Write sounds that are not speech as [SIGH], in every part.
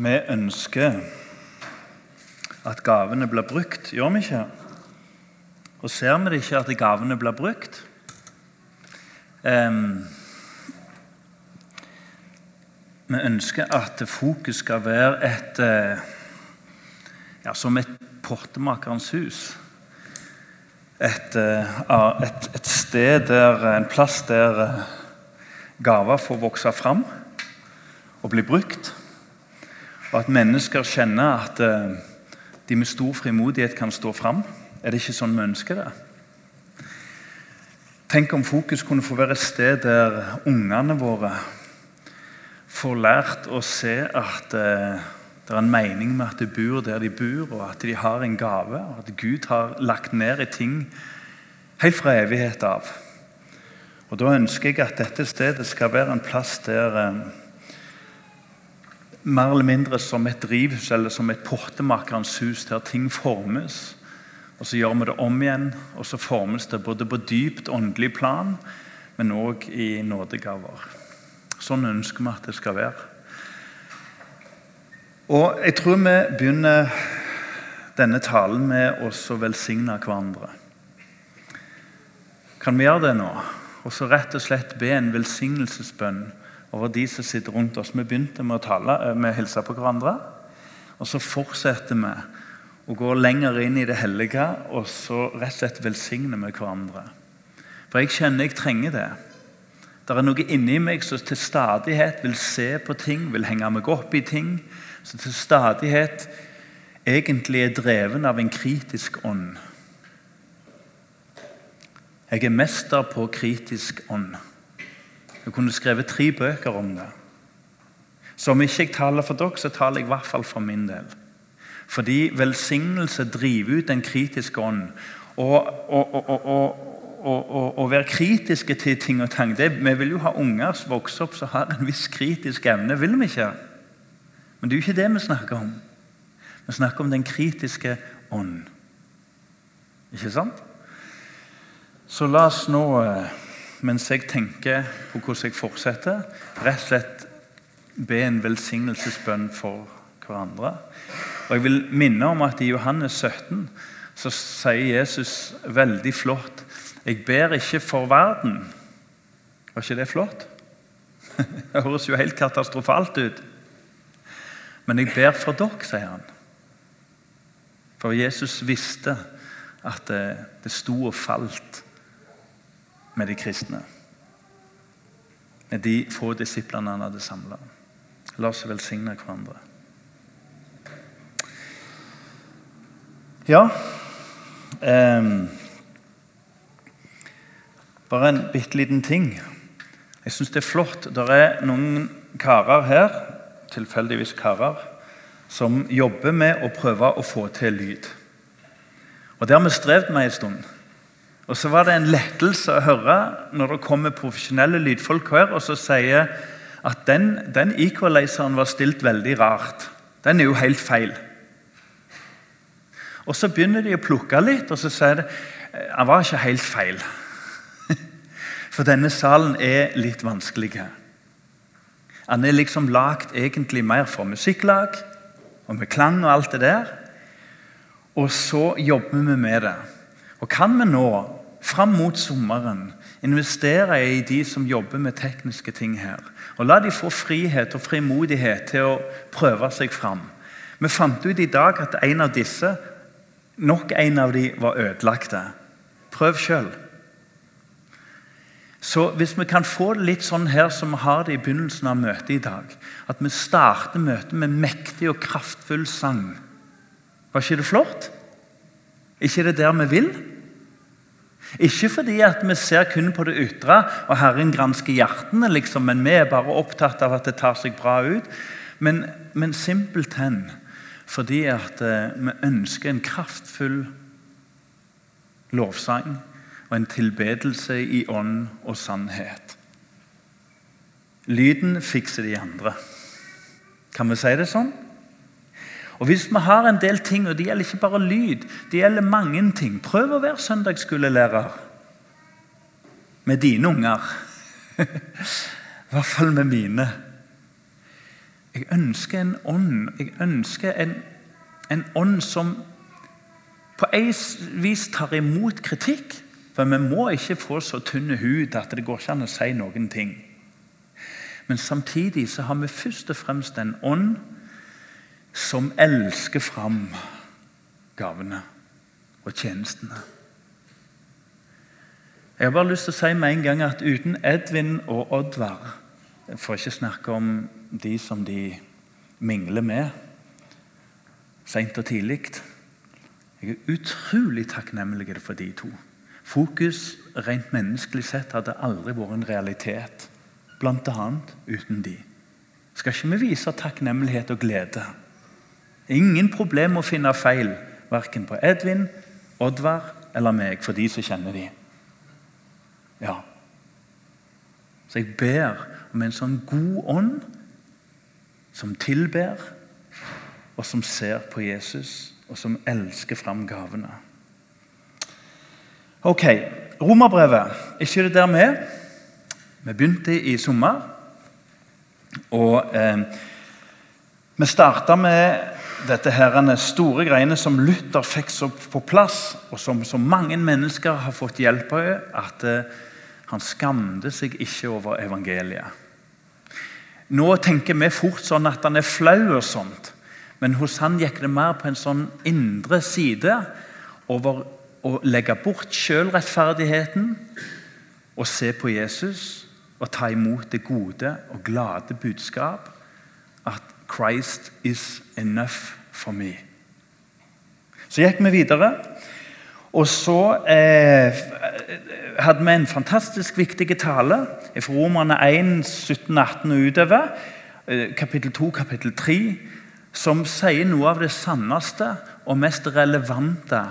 Vi ønsker at gavene blir brukt, gjør vi ikke? Og ser vi det ikke at gavene blir brukt? Um, vi ønsker at fokus skal være et eh, ja, som et portemakerens hus. Et, eh, et, et sted der, en plass der eh, gaver får vokse fram og bli brukt. Og at mennesker kjenner at eh, de med stor frimodighet kan stå fram. Er det ikke sånn vi ønsker det? Tenk om Fokus kunne få være et sted der ungene våre får lært å se at eh, det er en mening med at de bor der de bor, og at de har en gave, og at Gud har lagt ned i ting helt fra evighet av. Og Da ønsker jeg at dette stedet skal være en plass der eh, mer eller mindre som et drivhus eller som et portemakerens hus, der ting formes. Og så gjør vi det om igjen, og så formes det både på dypt åndelig plan, men òg i nådegaver. Sånn ønsker vi at det skal være. Og jeg tror vi begynner denne talen med å velsigne hverandre. Kan vi gjøre det nå? Og så rett og slett be en velsignelsesbønn over de som sitter rundt oss. Vi begynte med å tale, eh, med å hilse på hverandre. Og så fortsetter vi å gå lenger inn i det hellige, og så rett og slett velsigner vi hverandre. For jeg kjenner jeg trenger det. Det er noe inni meg som til stadighet vil se på ting, vil henge meg opp i ting. Som til stadighet egentlig er dreven av en kritisk ånd. Jeg er mester på kritisk ånd. Jeg kunne skrevet tre bøker om det. Så om ikke jeg taler for dere, så taler jeg i hvert fall for min del. Fordi velsignelse driver ut den kritiske ånd. Og, og være kritiske til ting og tang. Det, vi vil jo ha unger som vokser opp som har en viss kritisk evne. vil vi ikke? Men det er jo ikke det vi snakker om. Vi snakker om den kritiske ånd. Ikke sant? Så la oss nå, eh, mens jeg tenker på hvordan jeg fortsetter, rett og slett be en velsignelsesbønn for hverandre. Og Jeg vil minne om at i Johannes 17 så sier Jesus veldig flott Jeg ber ikke for verden. Var ikke det flott? [LAUGHS] Det høres jo helt katastrofalt ut. Men jeg ber for dere, sier han. For Jesus visste at det, det sto og falt med de kristne. Med de få disiplene han hadde samla. La oss velsigne hverandre. Ja ehm, Bare en bitte liten ting. Jeg syns det er flott. Det er noen karer her, tilfeldigvis karer, som jobber med å prøve å få til lyd. Og Det har vi strevd med en stund. Og Så var det en lettelse å høre når det kommer profesjonelle lydfolk her og så sier at den, den equalizeren var stilt veldig rart. Den er jo helt feil. Og Så begynner de å plukke litt, og så sier de han var ikke helt feil. [LAUGHS] For denne salen er litt vanskelig. Han er liksom lagd egentlig mer for musikklag og med klang og alt det der. Og så jobber vi med det. Og kan vi nå, fram mot sommeren, investere i de som jobber med tekniske ting her? Og la de få frihet og frimodighet til å prøve seg fram. Vi fant ut i dag at en av disse, nok en av de, var ødelagte. Prøv sjøl. Så hvis vi kan få det litt sånn her som vi har det i begynnelsen av møtet i dag At vi starter møtet med mektig og kraftfull sang. Var ikke det flott? ikke det der vi vil? Ikke fordi at vi ser kun på det ytre og Herren gransker hjertene, liksom, men vi er bare opptatt av at det tar seg bra ut. Men, men simpelthen fordi at eh, vi ønsker en kraftfull lovsang og en tilbedelse i ånd og sannhet. Lyden fikser de andre. Kan vi si det sånn? Og Hvis vi har en del ting, og det gjelder ikke bare lyd, det gjelder mange ting Prøv å være søndagsskolelærer med dine unger. [LAUGHS] I hvert fall med mine. Jeg ønsker en ånd. Jeg ønsker en, en ånd som på en vis tar imot kritikk. For vi må ikke få så tynn hud at det går ikke an å si noen ting. Men samtidig så har vi først og fremst en ånd som elsker fram gavene og tjenestene. Jeg har bare lyst til å si med en gang at uten Edvin og Oddvar Jeg får ikke snakke om de som de mingler med seint og tidlig. Jeg er utrolig takknemlig for de to. Fokus rent menneskelig sett hadde aldri vært en realitet, bl.a. uten de. Skal ikke vi vise takknemlighet og glede? Ingen problem å finne feil, verken på Edvin, Oddvar eller meg, for de som kjenner de. Ja. Så jeg ber om en sånn god ånd som tilber, og som ser på Jesus, og som elsker fram gavene. Ok, Romerbrevet. Ikke det der med. Vi begynte i sommer. Og eh, vi starta med dette herrene store greiene som Luther fikk så på plass, og som så mange mennesker har fått hjelp av. At eh, han skamte seg ikke over evangeliet. Nå tenker vi fort sånn at han er flau, og sånt, men hos han gikk det mer på en sånn indre side over å legge bort sjølrettferdigheten og se på Jesus og ta imot det gode og glade budskap at Christ is enough for me. Så gikk vi videre. Og så eh, hadde vi en fantastisk viktig tale fra Romerne 1, 17-18 og utover. Eh, kapittel 2, kapittel 3, som sier noe av det sanneste og mest relevante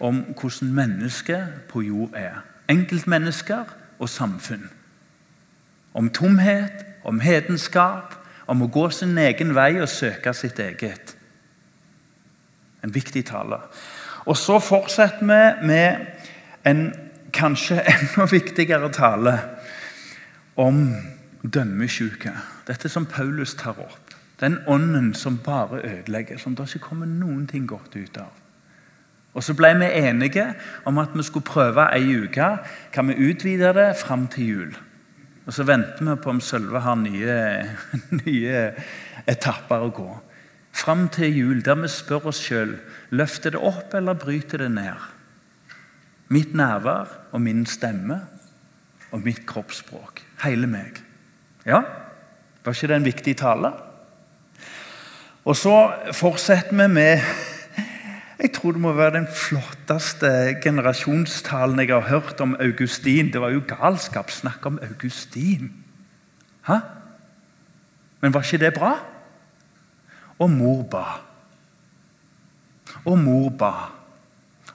om hvordan mennesket på jord er. Enkeltmennesker og samfunn. Om tomhet, om hedenskap, om å gå sin egen vei og søke sitt eget. En viktig tale. Og så fortsetter vi med en kanskje [LAUGHS] enda viktigere tale om dømmesjuke. Dette som Paulus tar opp. Den ånden som bare ødelegger, som det ikke kommer noen ting godt ut av. Og Så ble vi enige om at vi skulle prøve ei uke. Kan vi utvide det fram til jul? Og Så venter vi på om Sølve har nye, [LAUGHS] nye etapper å gå. Fram til jul, der vi spør oss sjøl løfter det opp eller bryter det ned. Mitt nærvær og min stemme og mitt kroppsspråk. Hele meg. Ja, var ikke det en viktig tale? Og så fortsetter vi med Jeg tror det må være den flotteste generasjonstalen jeg har hørt om Augustin. Det var jo galskap. Snakk om Augustin. Hæ? Men var ikke det bra? Og mor ba. Og mor ba.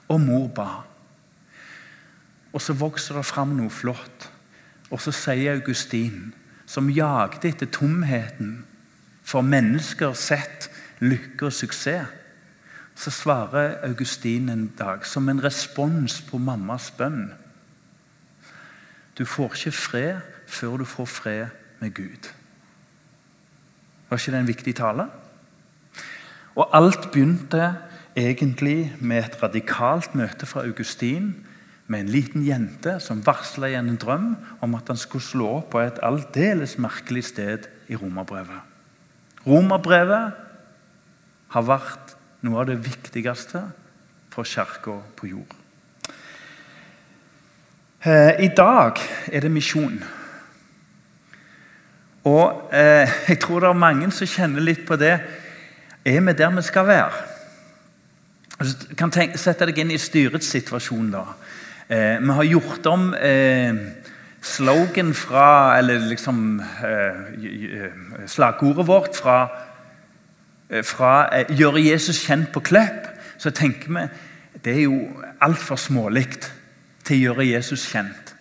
Og mor ba. Og så vokser det fram noe flott. Og så sier Augustin, som jagde etter tomheten for mennesker sett lykke og suksess, så svarer Augustin en dag, som en respons på mammas bønn Du får ikke fred før du får fred med Gud. Var ikke det en viktig tale? Og alt begynte egentlig med et radikalt møte fra Augustin med en liten jente som varsla igjen en drøm om at han skulle slå opp på et aldeles merkelig sted i romerbrevet. Romerbrevet har vært noe av det viktigste for kirka på jord. Eh, I dag er det misjon. Og eh, jeg tror det er mange som kjenner litt på det. Er vi der vi skal være? Altså, du kan tenke, sette deg inn i styrets situasjon. da. Eh, vi har gjort om eh, slogan fra Eller liksom eh, slagordet vårt fra, eh, fra eh, 'Gjøre Jesus kjent på Klepp'. Så tenker vi det er jo altfor smålig til å gjøre Jesus kjent.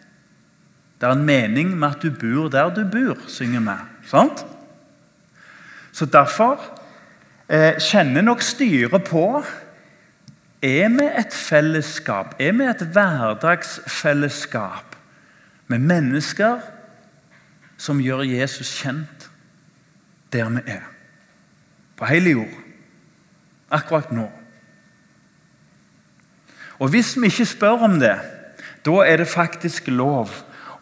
Det er en mening med at du bor der du bor, synger vi. Sant? Så derfor eh, kjenner nok styret på er vi et fellesskap, er vi et hverdagsfellesskap med mennesker som gjør Jesus kjent der vi er? På hele jord. Akkurat nå. Og hvis vi ikke spør om det, da er det faktisk lov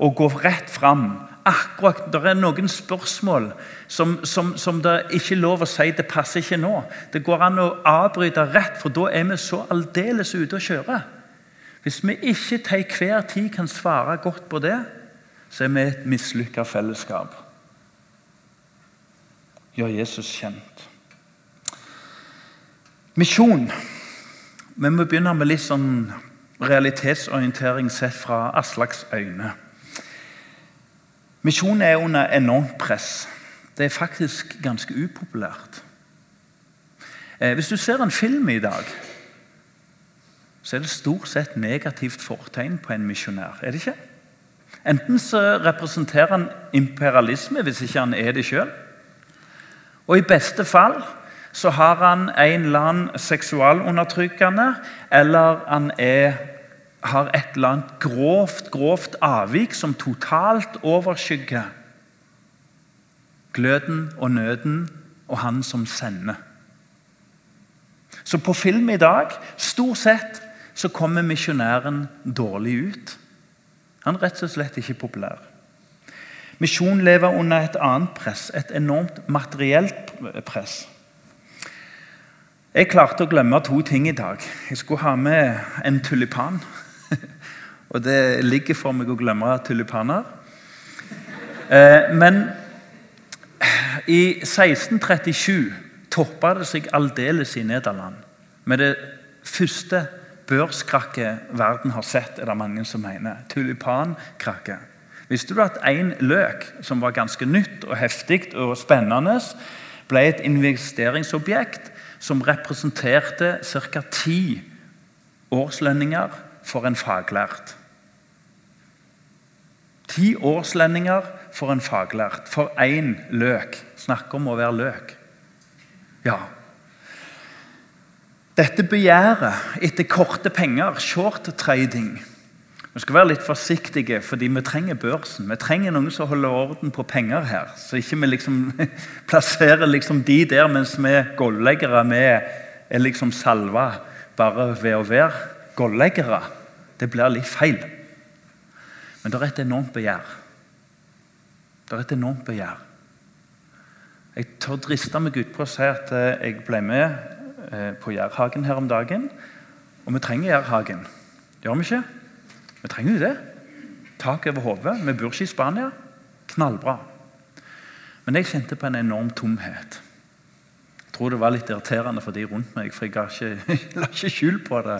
å gå rett fram. Akkurat, Det er noen spørsmål som, som, som det ikke er lov å si det passer ikke nå. Det går an å avbryte rett, for da er vi så aldeles ute å kjøre. Hvis vi ikke til hver tid kan svare godt på det, så er vi et mislykka fellesskap. Gjør Jesus kjent. Misjon. Vi må begynne med litt sånn realitetsorientering sett fra Aslaks øyne. Misjon er under enormt press. Det er faktisk ganske upopulært. Eh, hvis du ser en film i dag, så er det stort sett negativt fortegn på en misjonær. er det ikke? Enten så representerer han imperialisme, hvis ikke han er det sjøl. Og i beste fall så har han en eller annen seksualundertrykkende, eller han er har et eller annet grovt, grovt avvik som totalt overskygger gløden og nøden og han som sender. Så på film i dag stort sett så kommer misjonæren dårlig ut. Han er rett og slett ikke populær. Misjon lever under et annet press, et enormt materielt press. Jeg klarte å glemme to ting i dag. Jeg skulle ha med en tulipan. [LAUGHS] Og det ligger for meg å glemme tulipaner. Eh, men i 1637 toppa det seg aldeles i Nederland. Med det første børskrakket verden har sett, er det mange som mener. Tulipankrakket. Visste du at én løk, som var ganske nytt og heftig og spennende, ble et investeringsobjekt som representerte ca. ti årslønninger for en faglært. Ti årslønninger for en faglært. For én løk. Snakk om å være løk. Ja. Dette begjæret etter korte penger, short trading Vi skal være litt forsiktige, fordi vi trenger børsen. Vi trenger noen som holder orden på penger her. Så ikke vi liksom [LAUGHS] plasserer liksom de der, mens vi golvleggere vi er liksom salva bare ved å være golvleggere. Det blir litt feil. Men det er et enormt begjær. Det er et enormt begjær. Jeg tør driste meg utpå å si at eh, jeg ble med eh, på Jærhagen her om dagen. Og vi trenger Jærhagen. Gjør vi ikke? Vi trenger jo det. Tak over hodet. Vi bor ikke i Spania. Knallbra. Men jeg kjente på en enorm tomhet. Jeg tror det var litt irriterende for de rundt meg, for jeg la ikke, [LAUGHS] la ikke skjul på det.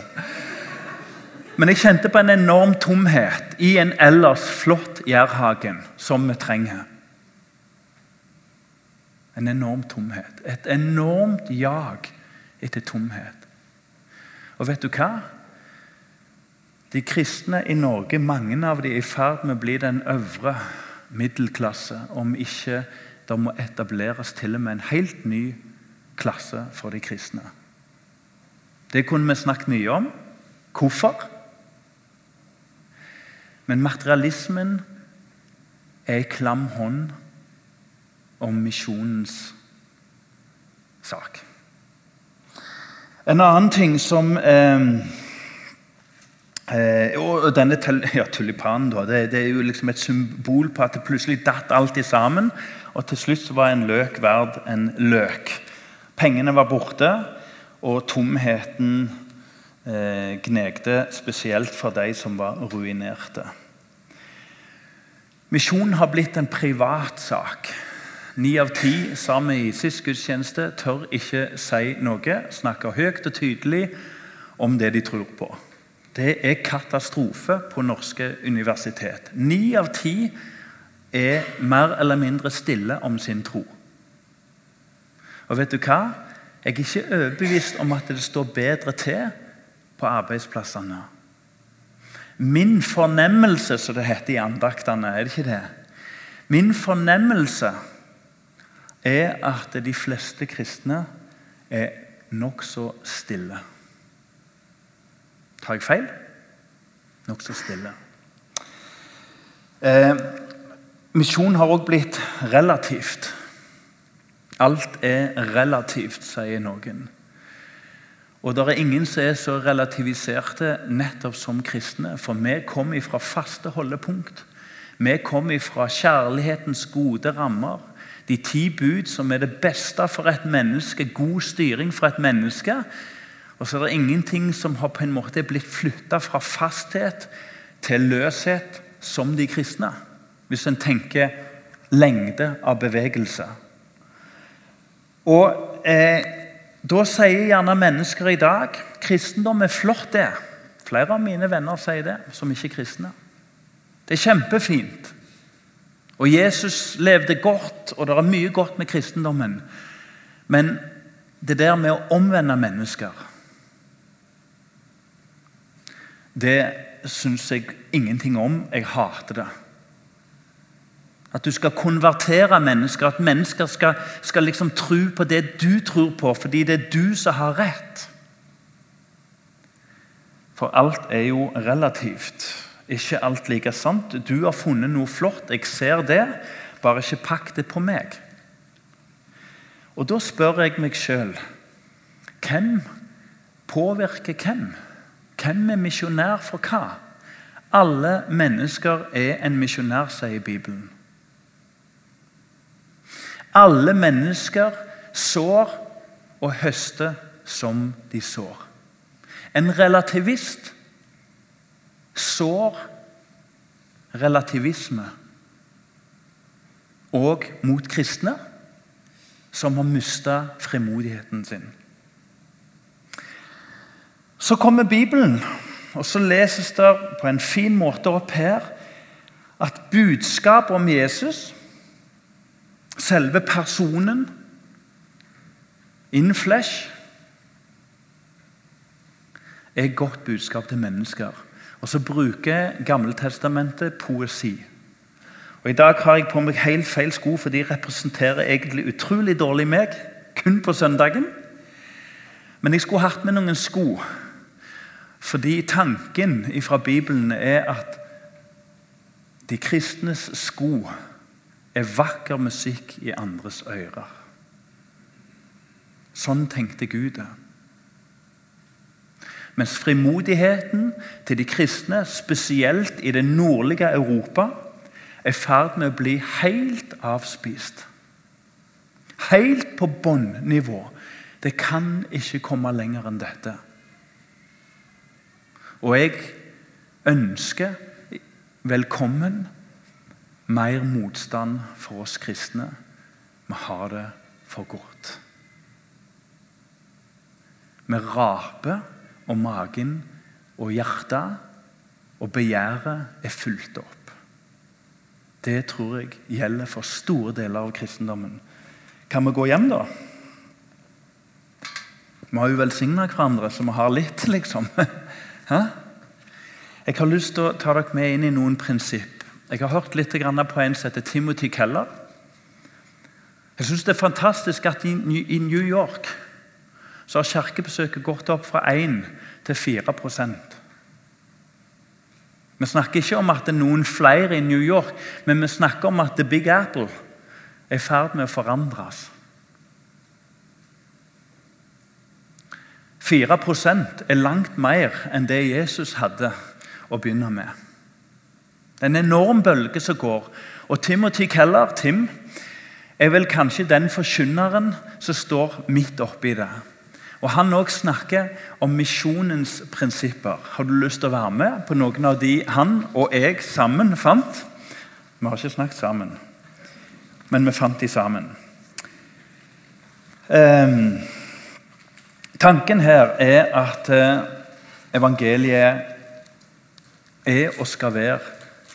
Men jeg kjente på en enorm tomhet i en ellers flott Jærhagen som vi trenger. En enorm tomhet. Et enormt jag etter tomhet. Og vet du hva? De kristne i Norge, mange av dem er i ferd med å bli den øvre middelklasse, om ikke det må etableres til og med en helt ny klasse for de kristne. Det kunne vi snakket mye om. Hvorfor? Men materialismen er ei klam hånd om misjonens sak. En annen ting som eh, eh, og denne [LAUGHS] ja, tulipanen da, det, det, er jo liksom et symbol på at det plutselig datt alt sammen. Og til slutt var en løk verd en løk. Pengene var borte, og tomheten eh, gnegde spesielt for de som var ruinerte. Misjonen har blitt en privatsak. Ni av ti sammen i sist gudstjeneste tør ikke si noe, snakker høyt og tydelig om det de tror på. Det er katastrofe på norske universitet. Ni av ti er mer eller mindre stille om sin tro. Og vet du hva? Jeg er ikke overbevist om at det står bedre til på arbeidsplassene. Min fornemmelse, som det heter i andaktene, er det ikke det? Min fornemmelse er at de fleste kristne er nokså stille. Tar jeg feil? Nokså stille. Eh, misjon har òg blitt relativt. Alt er relativt, sier noen. Og det er ingen som er så relativiserte nettopp som kristne. For vi kommer fra faste holdepunkt. Vi kommer fra kjærlighetens gode rammer. De ti bud som er det beste for et menneske, god styring for et menneske. Og så er det ingenting som har på en måte blitt flytta fra fasthet til løshet som de kristne. Hvis en tenker lengde av bevegelse. Og eh, Da sier gjerne mennesker i dag kristendom er flott, det. Flere av mine venner sier det, som ikke er kristne. Det er kjempefint. Og Jesus levde godt, og det er mye godt med kristendommen. Men det der med å omvende mennesker Det syns jeg ingenting om. Jeg hater det. At du skal konvertere mennesker, at mennesker skal, skal liksom tro på det du tror på, fordi det er du som har rett. For alt er jo relativt. Ikke alt like sant. Du har funnet noe flott, jeg ser det. Bare ikke pakk det på meg. Og Da spør jeg meg sjøl hvem påvirker hvem? Hvem er misjonær for hva? Alle mennesker er en misjonær, sier Bibelen. Alle mennesker sår og høster som de sår. En relativist sår relativisme og mot kristne som har mista frimodigheten sin. Så kommer Bibelen, og så leses det på en fin måte opp her at budskapet om Jesus selve personen in flesh er et godt budskap til mennesker. Og så bruker Gammeltestamentet poesi. Og I dag har jeg på meg helt feil sko, for de representerer egentlig utrolig dårlig meg. Kun på søndagen. Men jeg skulle hatt med noen sko. Fordi tanken fra Bibelen er at de kristnes sko er vakker musikk i andres ører. Sånn tenkte Gud det. Mens frimodigheten til de kristne, spesielt i det nordlige Europa, er i ferd med å bli helt avspist. Helt på bunnivå. Det kan ikke komme lenger enn dette. Og jeg ønsker velkommen mer motstand for oss kristne. Vi har det for godt. Vi raper, og magen og hjertet og begjæret er fulgt opp. Det tror jeg gjelder for store deler av kristendommen. Kan vi gå hjem, da? Vi har jo velsigna hverandre, så vi har litt, [LAUGHS] liksom. Hæ? Jeg har lyst til å ta dere med inn i noen prinsipp. Jeg har hørt litt på en som heter Timothy Keller. Jeg syns det er fantastisk at i New York så har kirkebesøket gått opp fra 1 til 4% Vi snakker ikke om at det er noen flere i New York, men vi snakker om at The Big Apple er i ferd med å forandres. 4% er langt mer enn det Jesus hadde å begynne med. Det er en enorm bølge som går. Og Timothy Keller Tim, er vel kanskje den forkynneren som står midt oppi det. Og Han òg snakker om misjonens prinsipper. Har du lyst til å være med på noen av de han og jeg sammen fant? Vi har ikke snakket sammen, men vi fant de sammen. Um, tanken her er at uh, evangeliet er og skal være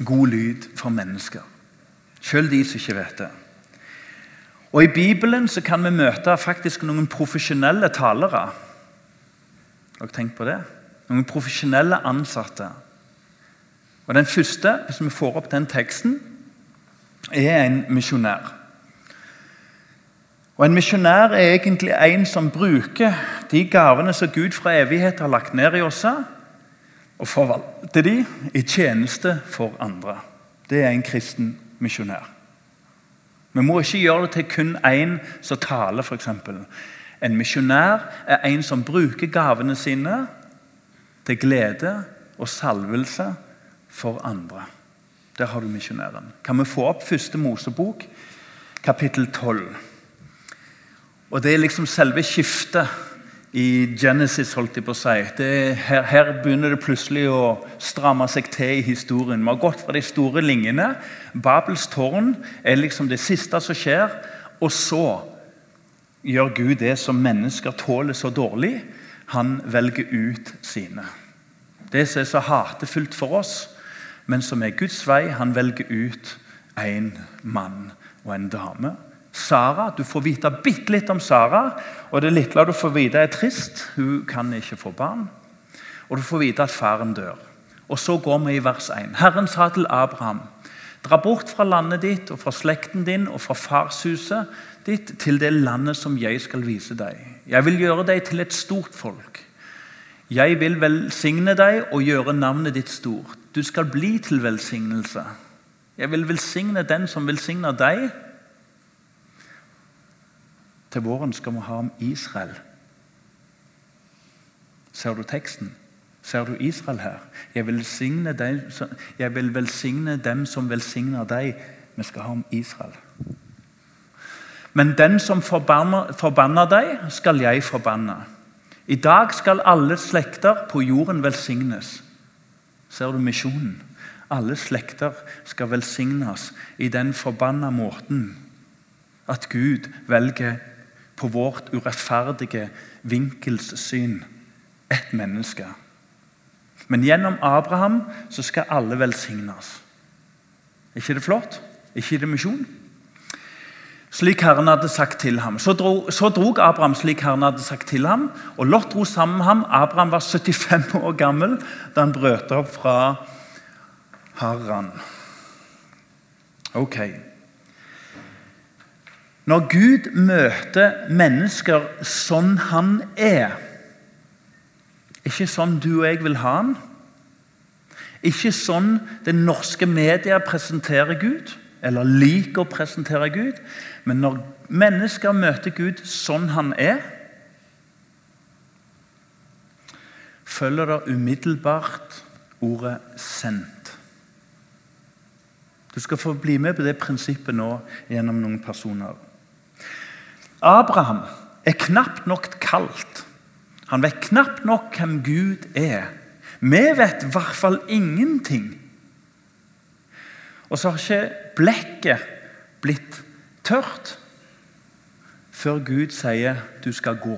god lyd for mennesker. Selv de som ikke vet det. Og I Bibelen så kan vi møte faktisk noen profesjonelle talere. Har dere tenkt på det? Noen profesjonelle ansatte. Og Den første, hvis vi får opp den teksten, er en misjonær. Og En misjonær er egentlig en som bruker de gavene som Gud fra evighet har lagt ned i oss, og forvalter de i tjeneste for andre. Det er en kristen misjonær. Vi må ikke gjøre det til kun én som taler, f.eks. En misjonær er en som bruker gavene sine til glede og salvelse for andre. Der har du misjonæren. Kan vi få opp første Mosebok, kapittel 12? Og Det er liksom selve skiftet i Genesis, holdt jeg på å si. Her, her, begynner det plutselig å stramme seg til i historien. Vi har gått fra de store linjene. Babels tårn er liksom det siste som skjer. Og så gjør Gud det som mennesker tåler så dårlig. Han velger ut sine. Det som er så hatefullt for oss, men som er Guds vei, han velger ut en mann og en dame Sara. Du får vite bitte litt om Sara, og det lille du får vite, er trist. Hun kan ikke få barn. Og du får vite at faren dør. Og så går vi i vers 1. Herren sa til Abraham.: Dra bort fra landet ditt og fra slekten din og fra farshuset ditt til det landet som jeg skal vise deg. Jeg vil gjøre deg til et stort folk. Jeg vil velsigne deg og gjøre navnet ditt stort. Du skal bli til velsignelse. Jeg vil velsigne den som velsigner deg, til våren skal vi ha om Israel. Ser du teksten? Ser du Israel her? Jeg vil, dem, jeg vil velsigne dem som velsigner deg. Vi skal ha om Israel. Men den som forbanner, forbanner deg, skal jeg forbanne. I dag skal alle slekter på jorden velsignes. Ser du misjonen? Alle slekter skal velsignes i den forbanna måten at Gud velger på vårt urettferdige vinkelssyn ett menneske. Men gjennom Abraham så skal alle velsignes. Er ikke det flott? Er ikke det misjon? Slik Herren hadde sagt til ham. Så, dro, så drog Abraham slik Herren hadde sagt til ham, og Lot dro sammen med ham. Abraham var 75 år gammel da han brøt opp fra Haran. Ok. Når Gud møter mennesker sånn han er Ikke sånn du og jeg vil ha han. Ikke sånn det norske media presenterer Gud, eller liker å presentere Gud. Men når mennesker møter Gud sånn han er, følger det umiddelbart ordet 'sendt'. Du skal få bli med på det prinsippet nå gjennom noen personer. Abraham er knapt nok kalt. Han vet knapt nok hvem Gud er. Vi vet i hvert fall ingenting. Og så har ikke blekket blitt tørt før Gud sier du skal gå.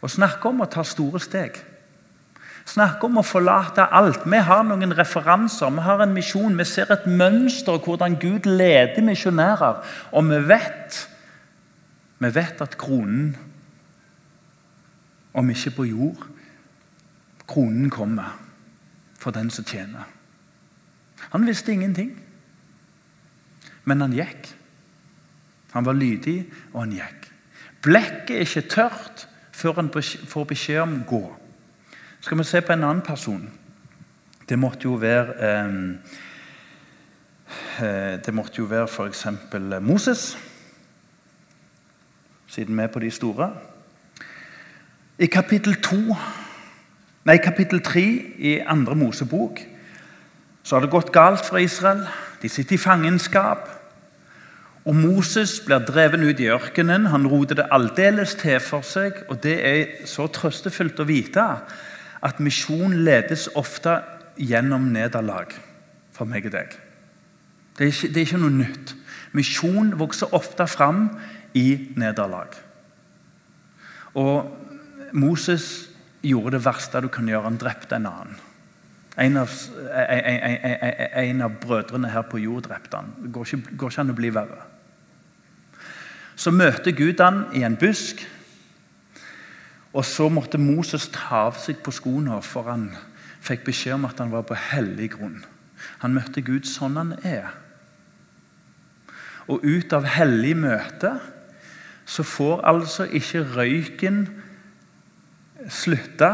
Og snakke om å ta store steg. Snakke om å forlate alt. Vi har noen referanser, vi har en misjon. Vi ser et mønster hvordan Gud leder misjonærer. Og vi vet vi vet at kronen, om ikke på jord Kronen kommer for den som tjener. Han visste ingenting, men han gikk. Han var lydig, og han gikk. Blekket er ikke tørt før han får beskjed om gå. Skal vi se på en annen person? Det måtte jo være eh, eh Det måtte jo være f.eks. Moses siden vi er på de store. I kapittel 2, nei, kapittel 3 i andre Mosebok så har det gått galt for Israel. De sitter i fangenskap. Og Moses blir dreven ut i ørkenen. Han roter det aldeles til for seg. Og det er så trøstefullt å vite at misjon ledes ofte gjennom nederlag for meg og deg. Det er, ikke, det er ikke noe nytt. Misjon vokser ofte fram i nederlag. Og Moses gjorde det verste du kan gjøre. Han drepte en annen. En av, en, en, en av, brødrene her på jord drepte han. Det går ikke, går ikke an å bli verre. Så møter Gud han i en busk. Og så måtte Moses ta av seg på skoene, for han fikk beskjed om at han var på hellig grunn. Han møtte Gud sånn han er. Og ut av hellig møte så får altså ikke røyken slutte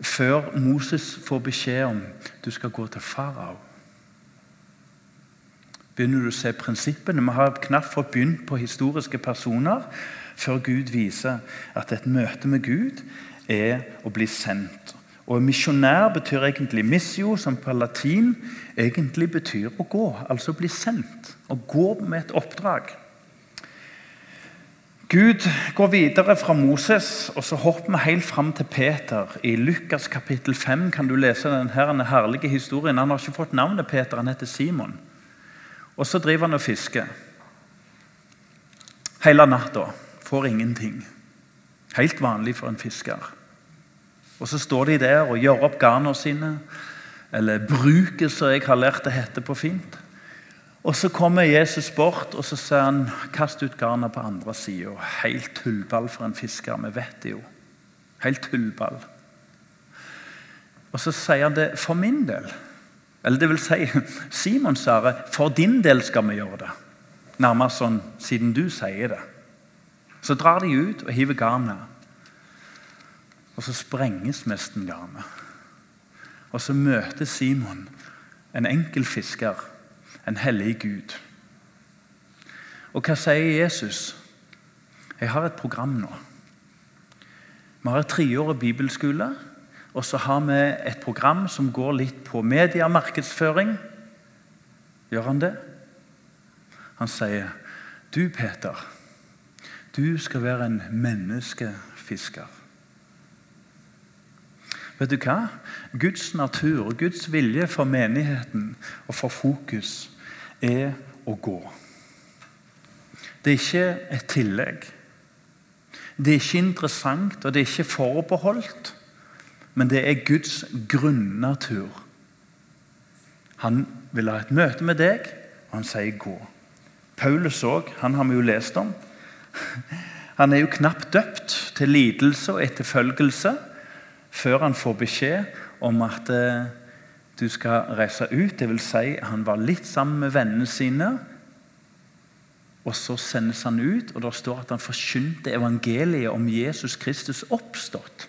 før Moses får beskjed om du skal gå til farao. begynner du å se prinsippene. Vi har knapt fått begynt på historiske personer før Gud viser at et møte med Gud er å bli sendt. Og Misjonær betyr egentlig missio, som på latin egentlig betyr å gå. Altså bli sendt. Å gå med et oppdrag. Gud går videre fra Moses, og så hopper vi helt fram til Peter. I Lukas kapittel 5 kan du lese denne herlige historien. Han har ikke fått navnet Peter, han heter Simon. Og så driver han og fisker. Hele natta. Får ingenting. Helt vanlig for en fisker. Og så står de der og gjør opp garnene sine, eller bruker, som jeg har lært det heter på fint. Og Så kommer Jesus bort og så sier han, kast ut garnet på andre sida. Helt tullball for en fisker. Vi vet det jo. Helt tullball. Og så sier han det for min del. Eller det vil si, [LAUGHS] Simon sa det, for din del skal vi gjøre det. Nærmest sånn siden du sier det. Så drar de ut og hiver garnet. Og så sprenges nesten garnet. Og så møter Simon en enkel fisker, en hellig Gud. Og hva sier Jesus? Jeg har et program nå. Vi har et treårig bibelskole, og så har vi et program som går litt på media markedsføring. Gjør han det? Han sier, 'Du, Peter, du skal være en menneskefisker'. Vet du hva? Guds natur og Guds vilje for menigheten og for fokus er å gå. Det er ikke et tillegg. Det er ikke interessant, og det er ikke forbeholdt. Men det er Guds grunnnatur. Han vil ha et møte med deg, og han sier 'gå'. Paulus òg, han har vi jo lest om. Han er jo knapt døpt til lidelse og etterfølgelse før han får beskjed om at eh, du skal reise ut. Det vil si, han var litt sammen med vennene sine. Og så sendes han ut, og det står at han forkynte evangeliet om Jesus Kristus oppstått.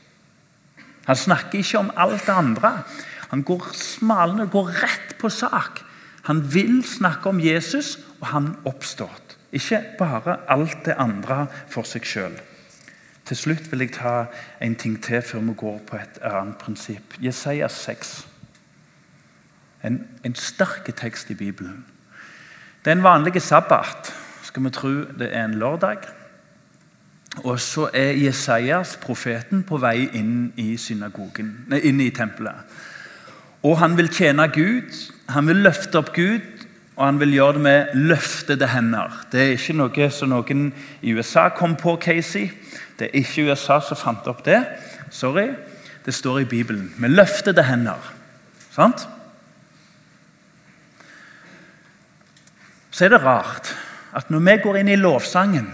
Han snakker ikke om alt det andre. Han går smalende, går rett på sak. Han vil snakke om Jesus, og han oppstått. Ikke bare alt det andre for seg sjøl. Til slutt vil jeg ta en ting til før vi går på et annet prinsipp. Jesaja 6. En, en sterk tekst i Bibelen. Det er en vanlig sabbat. Skal vi tro det er en lørdag. Og så er Jesajas, profeten, på vei inn i nei, inn i tempelet. Og han vil tjene Gud, han vil løfte opp Gud, og han vil gjøre det med løftede hender. Det er ikke noe som noen i USA kom på, Casey. Det er ikke USA som fant opp det. Sorry. Det står i Bibelen. Med løftede hender. Sant? Så er det rart at når vi går inn i lovsangen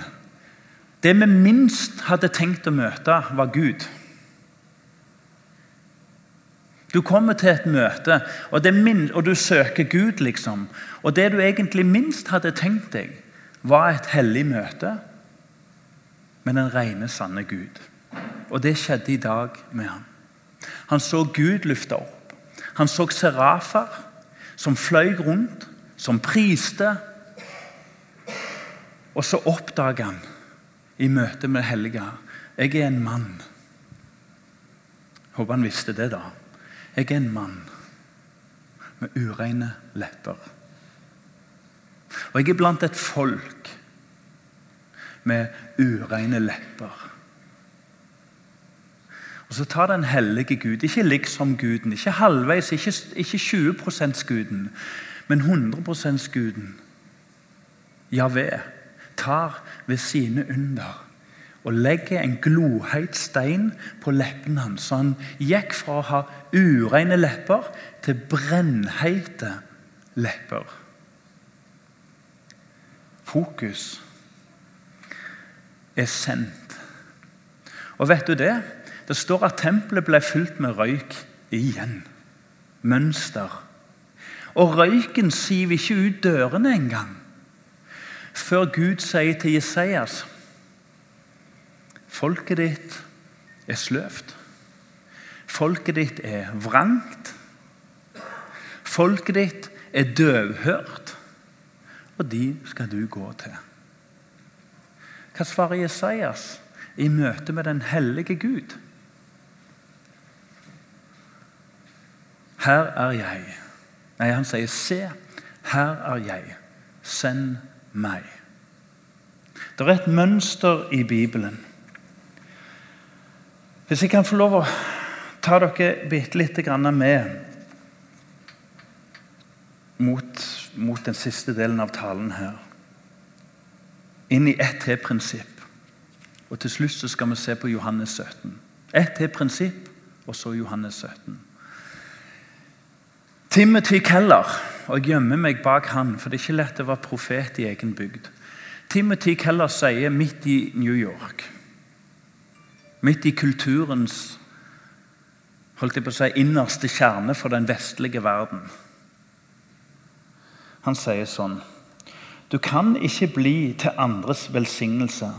Det vi minst hadde tenkt å møte, var Gud. Du kommer til et møte, og, minst, og, du søker Gud, liksom. Og det du egentlig minst hadde tenkt deg, var et hellig møte men den rene, sanne Gud. Og det skjedde i dag med ham. Han så Gud løfte opp. Han så serafer som fløy rundt, som priste. Og så oppdager han i møte med helga jeg er en mann. Håper han visste det, da. Jeg er en mann med ureine lepper. Og jeg er blant et folk med ureine lepper. Og Så tar den hellige Gud, ikke liksom-guden, ikke halvveis, ikke, ikke 20 %-guden, men 100 %-guden. Javé tar ved sine under og legger en gloheit stein på leppene hans. Så han gikk fra å ha ureine lepper til brennheite lepper. Fokus er sendt. Og vet du det? Det står at tempelet ble fylt med røyk igjen. Mønster. Og røyken siver ikke ut dørene engang. Før Gud sier til Jesajas Folket ditt er sløvt. Folket ditt er vrangt. Folket ditt er døvhørt. og de skal du gå til. Hva svarer Jesajas i møte med den hellige Gud? Her er jeg. Nei, han sier, se, her er jeg. Send meg. Det er et mønster i Bibelen. Hvis jeg kan få lov å ta dere bitte lite grann med mot, mot, den siste delen av talen her. Inn i ett til prinsipp. Og til slutt så skal vi se på Johannes 17. Ett til prinsipp, og så Johannes 17. Timothy Keller, og jeg gjemmer meg bak han, for det er ikke lett å være profet i egen bygd. Timothy Keller sier midt i New York, midt i kulturens holdt jeg på å si, innerste kjerne for den vestlige verden. Han sier sånn Du kan ikke bli til andres velsignelse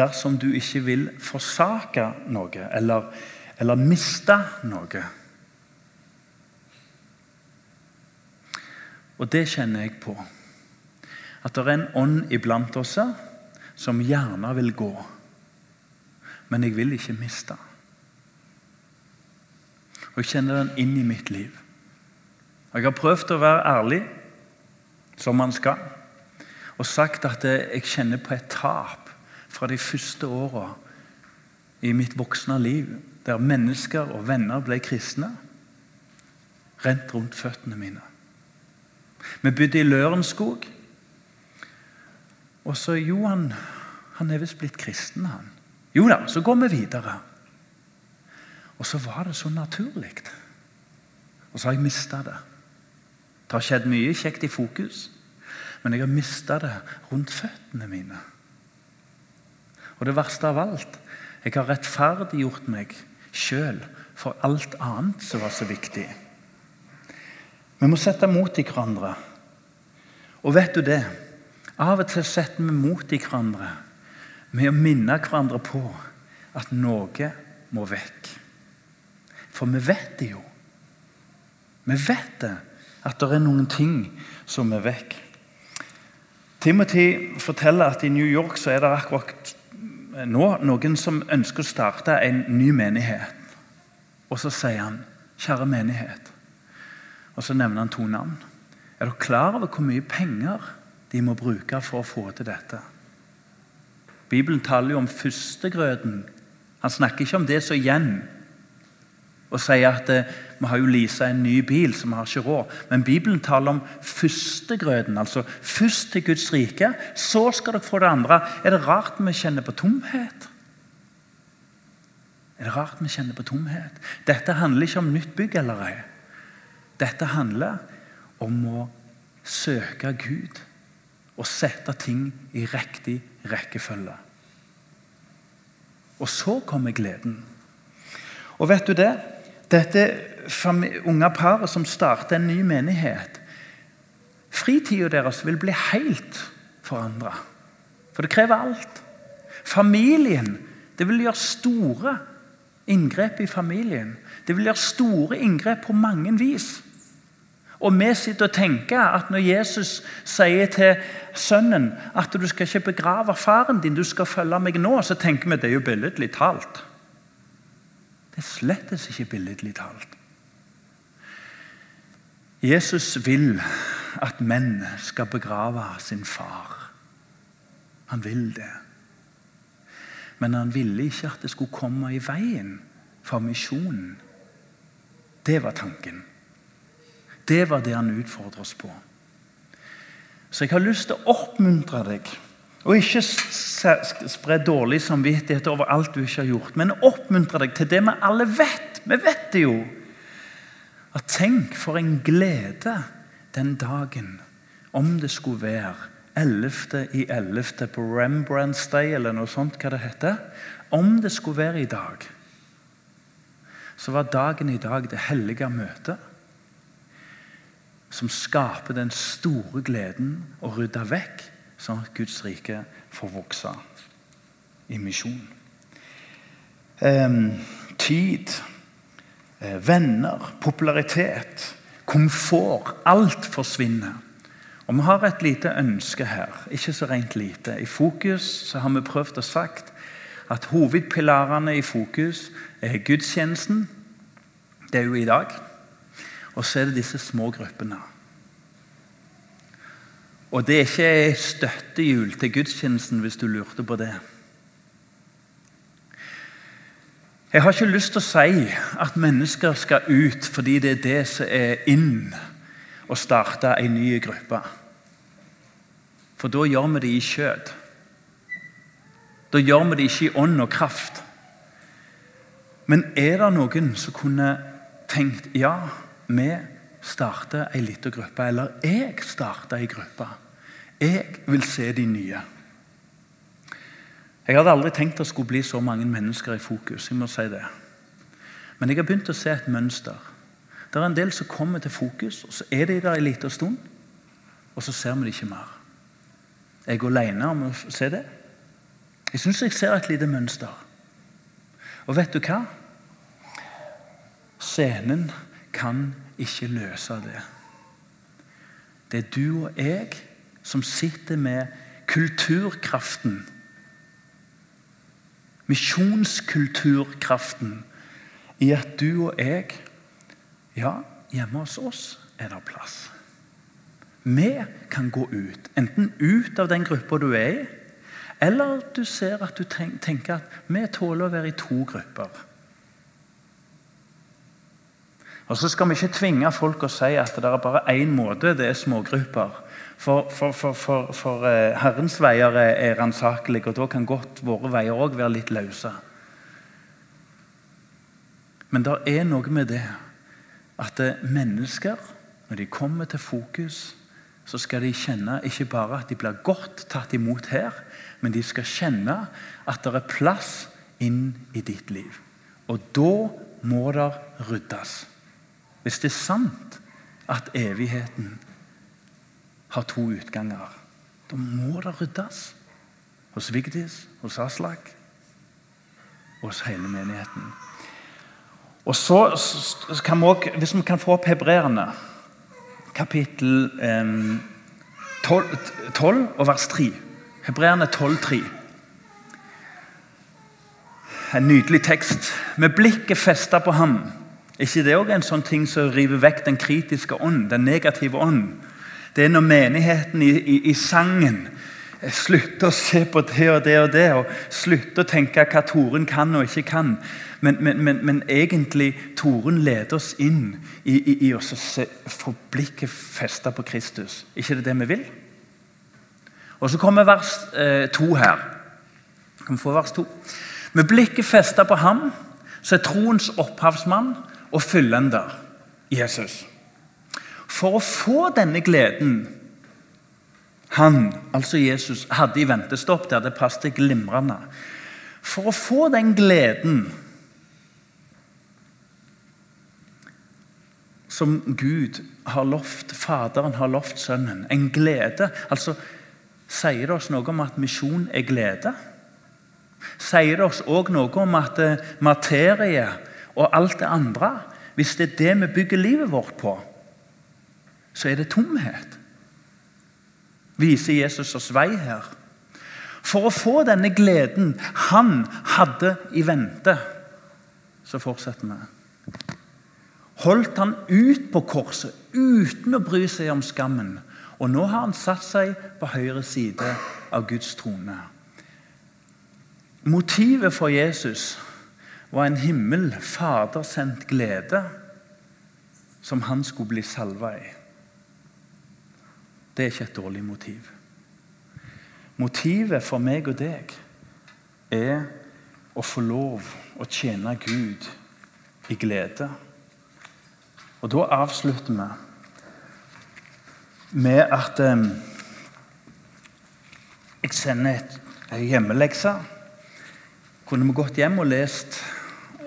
dersom du ikke vil forsake noe eller, eller miste noe. Og det kjenner jeg på. At det er en ånd iblant oss som gjerne vil gå. Men jeg vil ikke miste. Og jeg kjenner den inn i mitt liv. Jeg har prøvd å være ærlig, som man skal, og sagt at jeg kjenner på et tap fra de første åra i mitt voksne liv, der mennesker og venner ble kristne. Rent rundt føttene mine. Vi bodde i Lørenskog. Og så Johan han er visst blitt kristen, han. Jo da, så går vi videre. Og så var det så naturlig. Og så har jeg mista det. Det har skjedd mye kjekt i fokus, men jeg har mista det rundt føttene mine. Og det verste av alt jeg har rettferdiggjort meg sjøl for alt annet som var så viktig. Vi må sette mot i hverandre. Og vet du det? Av og til setter vi mot i hverandre med å minne hverandre på at noe må vekk. For vi vet det jo. Vi vet det, at det er noen ting som er vekk. Timothy forteller at i New York så er det akkurat nå noen som ønsker å starte en ny menighet. Og så sier han, kjære menighet og så nevner han to navn. Er dere klar over hvor mye penger de må bruke for å få til dette? Bibelen taler jo om førstegrøten. Han snakker ikke om det som igjen. Og sier at eh, vi har jo leasa en ny bil, så vi har ikke råd. Men Bibelen taler om førstegrøten. Altså først til Guds rike, så skal dere få det andre. Er det rart vi kjenner på tomhet? Er det rart vi kjenner på tomhet? Dette handler ikke om nytt bygg eller ei. Dette handler om å søke Gud og sette ting i riktig rekkefølge. Og så kommer gleden. Og vet du det? Dette unge paret som starter en ny menighet Fritida deres vil bli helt forandra. For det krever alt. Familien Det vil gjøre store inngrep i familien. Det vil gjøre store inngrep på mange vis. Og vi sitter og tenker at når Jesus sier til sønnen at du skal ikke begrave faren din, du skal følge meg nå, så tenker vi at det er jo billedlig talt. Det er slettes ikke billedlig talt. Jesus vil at menn skal begrave sin far. Han vil det. Men han ville ikke at det skulle komme i veien for misjonen. Det var tanken. Det var det han utfordrer oss på. Så jeg har lyst til å oppmuntre deg. Og ikke spre dårlig samvittighet over alt du ikke har gjort, men oppmuntre deg til det vi alle vet. Vi vet det jo. At tenk for en glede den dagen, om det skulle være 11. i 11. på Rembrandts Day, eller noe sånt, hva det heter. Om det skulle være i dag, så var dagen i dag det hellige møtet som skaper den store gleden å rydde vekk, sånn at Guds rike får vokse i misjon. Eh, tid, eh, venner, popularitet, komfort. Alt forsvinner. Og Vi har et lite ønske her. Ikke så rent lite. I Fokus har vi prøvd å sagt at hovedpilarene i Fokus er gudstjenesten. Det er jo i dag. Og så er det disse små gruppene. Og det er ikke støttehjul til gudstjenesten, hvis du lurte på det. Jeg har ikke lyst til å si at mennesker skal ut fordi det er det som er inn å starte en ny gruppe. For da gjør vi det i kjøtt. Da gjør vi det ikke i ånd og kraft. Men er det noen som kunne tenkt ja, vi starter ei lita gruppe, eller jeg starter ei gruppe? Jeg vil se de nye. Jeg hadde aldri tenkt det skulle bli så mange mennesker i fokus. jeg må si det. Men jeg har begynt å se et mønster. Det er en del som kommer til fokus, og så er de der en liten stund, og så ser vi det ikke mer. Jeg går alene om å se det. Jeg syns jeg ser et lite mønster. Og vet du hva? Scenen kan ikke løse det. Det er du og jeg som sitter med kulturkraften. Misjonskulturkraften i at du og jeg Ja, hjemme hos oss er det plass. Vi kan gå ut. Enten ut av den gruppa du er i, eller du ser at du tenker at vi tåler å være i to grupper. Og Så skal vi ikke tvinge folk å si at det er bare én måte, det er smågrupper. For, for, for, for, uh, Herrens veier er, er ransakelige, og da kan godt våre veier òg være litt løse. Men det er noe med det at uh, mennesker, når de kommer til fokus, så skal de kjenne ikke bare at de blir godt tatt imot her, men de skal kjenne at det er plass inn i ditt liv. Og da må det ryddes. Hvis det er sant at evigheten har to utganger. Da må det ryddes. Hos Vigdis, hos Aslak hos hele menigheten. Og så kan vi også, Hvis vi kan få opp hebreerne, kapittel eh, 12, 12, og vers 3. Hebreerne 12, 3. En nydelig tekst. Med blikket festa på ham. Ikke det òg en sånn ting som river vekk den kritiske ånd, den negative ånd? Det er når menigheten i, i, i sangen slutter å se på det og det og det, og slutter å tenke hva Toren kan og ikke kan. Men, men, men, men egentlig Toren leder oss inn i, i, i å få blikket festa på Kristus. ikke det det vi vil? Og Så kommer vers eh, to her. Kan vi få vers to? Med blikket festa på ham, så er troens opphavsmann og fullender Jesus. For å få denne gleden han, altså Jesus, hadde i ventestopp det passet glimrende For å få den gleden som Gud har lovt, Faderen har lovt Sønnen, en glede altså Sier det oss noe om at misjon er glede? Sier det oss òg noe om at eh, materie og alt det andre Hvis det er det vi bygger livet vårt på, så er det tomhet. Viser Jesus oss vei her. For å få denne gleden han hadde i vente, så fortsetter vi. Holdt han ut på korset uten å bry seg om skammen. Og nå har han satt seg på høyre side av Guds trone. Motivet for Jesus var en himmel, fadersendt glede, som han skulle bli salva i. Det er ikke et dårlig motiv. Motivet for meg og deg er å få lov å tjene Gud i glede. Og da avslutter vi med at um, jeg sender ei hjemmelekse. Kunne vi gått hjem og lest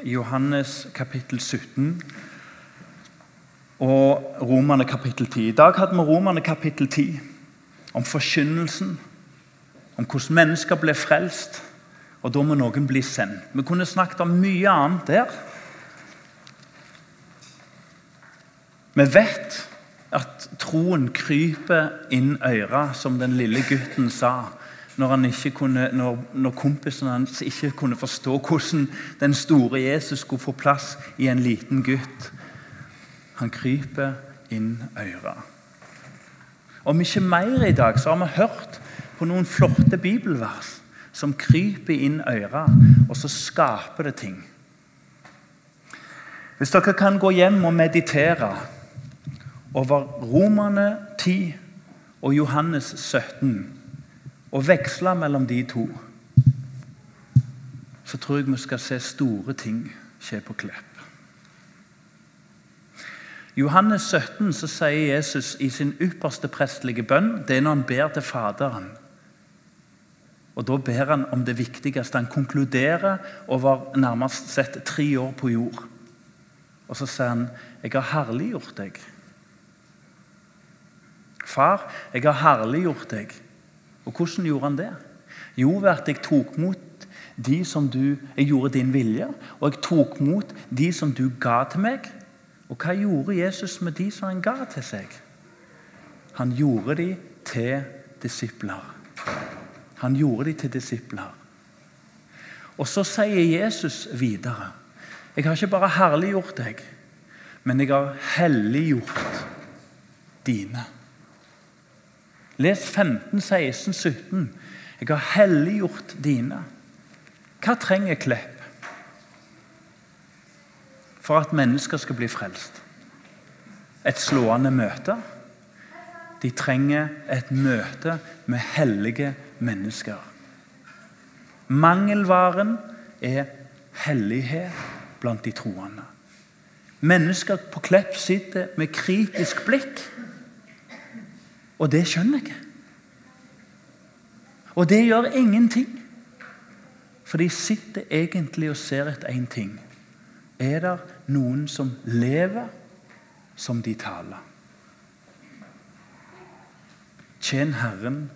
Johannes kapittel 17 og Romerne kapittel 10. I dag hadde vi Romerne kapittel 10 om forkynnelsen, om hvordan mennesker ble frelst, og da må noen bli sendt. Vi kunne snakket om mye annet der. Vi vet at troen kryper inn øra, som den lille gutten sa. Når, han ikke kunne, når, når kompisen hans ikke kunne forstå hvordan den store Jesus skulle få plass i en liten gutt. Han kryper inn øra. Om ikke mer i dag, så har vi hørt på noen flotte bibelvers som kryper inn øra, og så skaper det ting. Hvis dere kan gå hjem og meditere over Romerne 10 og Johannes 17 og veksle mellom de to, så tror jeg vi skal se store ting skje på Klepp. Johannes 17 så sier Jesus i sin ypperste prestelige bønn Det er når han ber til Faderen. Og Da ber han om det viktigste. Han konkluderer over nærmest sett tre år på jord. Og så sier han, 'Jeg har herliggjort deg'. Far, jeg har herliggjort deg. Og hvordan gjorde han det? Jo, ved at jeg tok mot de som du Jeg gjorde din vilje, og jeg tok mot de som du ga til meg. Og hva gjorde Jesus med de som han ga til seg? Han gjorde de til disipler. Han gjorde de til disipler. Og så sier Jesus videre Jeg har ikke bare herliggjort deg, men jeg har helliggjort dine. Les 15, 16, 17. Jeg har helliggjort dine. Hva trenger Klepp for at mennesker skal bli frelst? Et slående møte? De trenger et møte med hellige mennesker. Mangelvaren er hellighet blant de troende. Mennesker på Klepp sitter med kritisk blikk og det skjønner jeg. Og det gjør ingenting. For de sitter egentlig og ser etter én ting. Er det noen som lever som de taler? Tjen Herren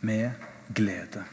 med glede.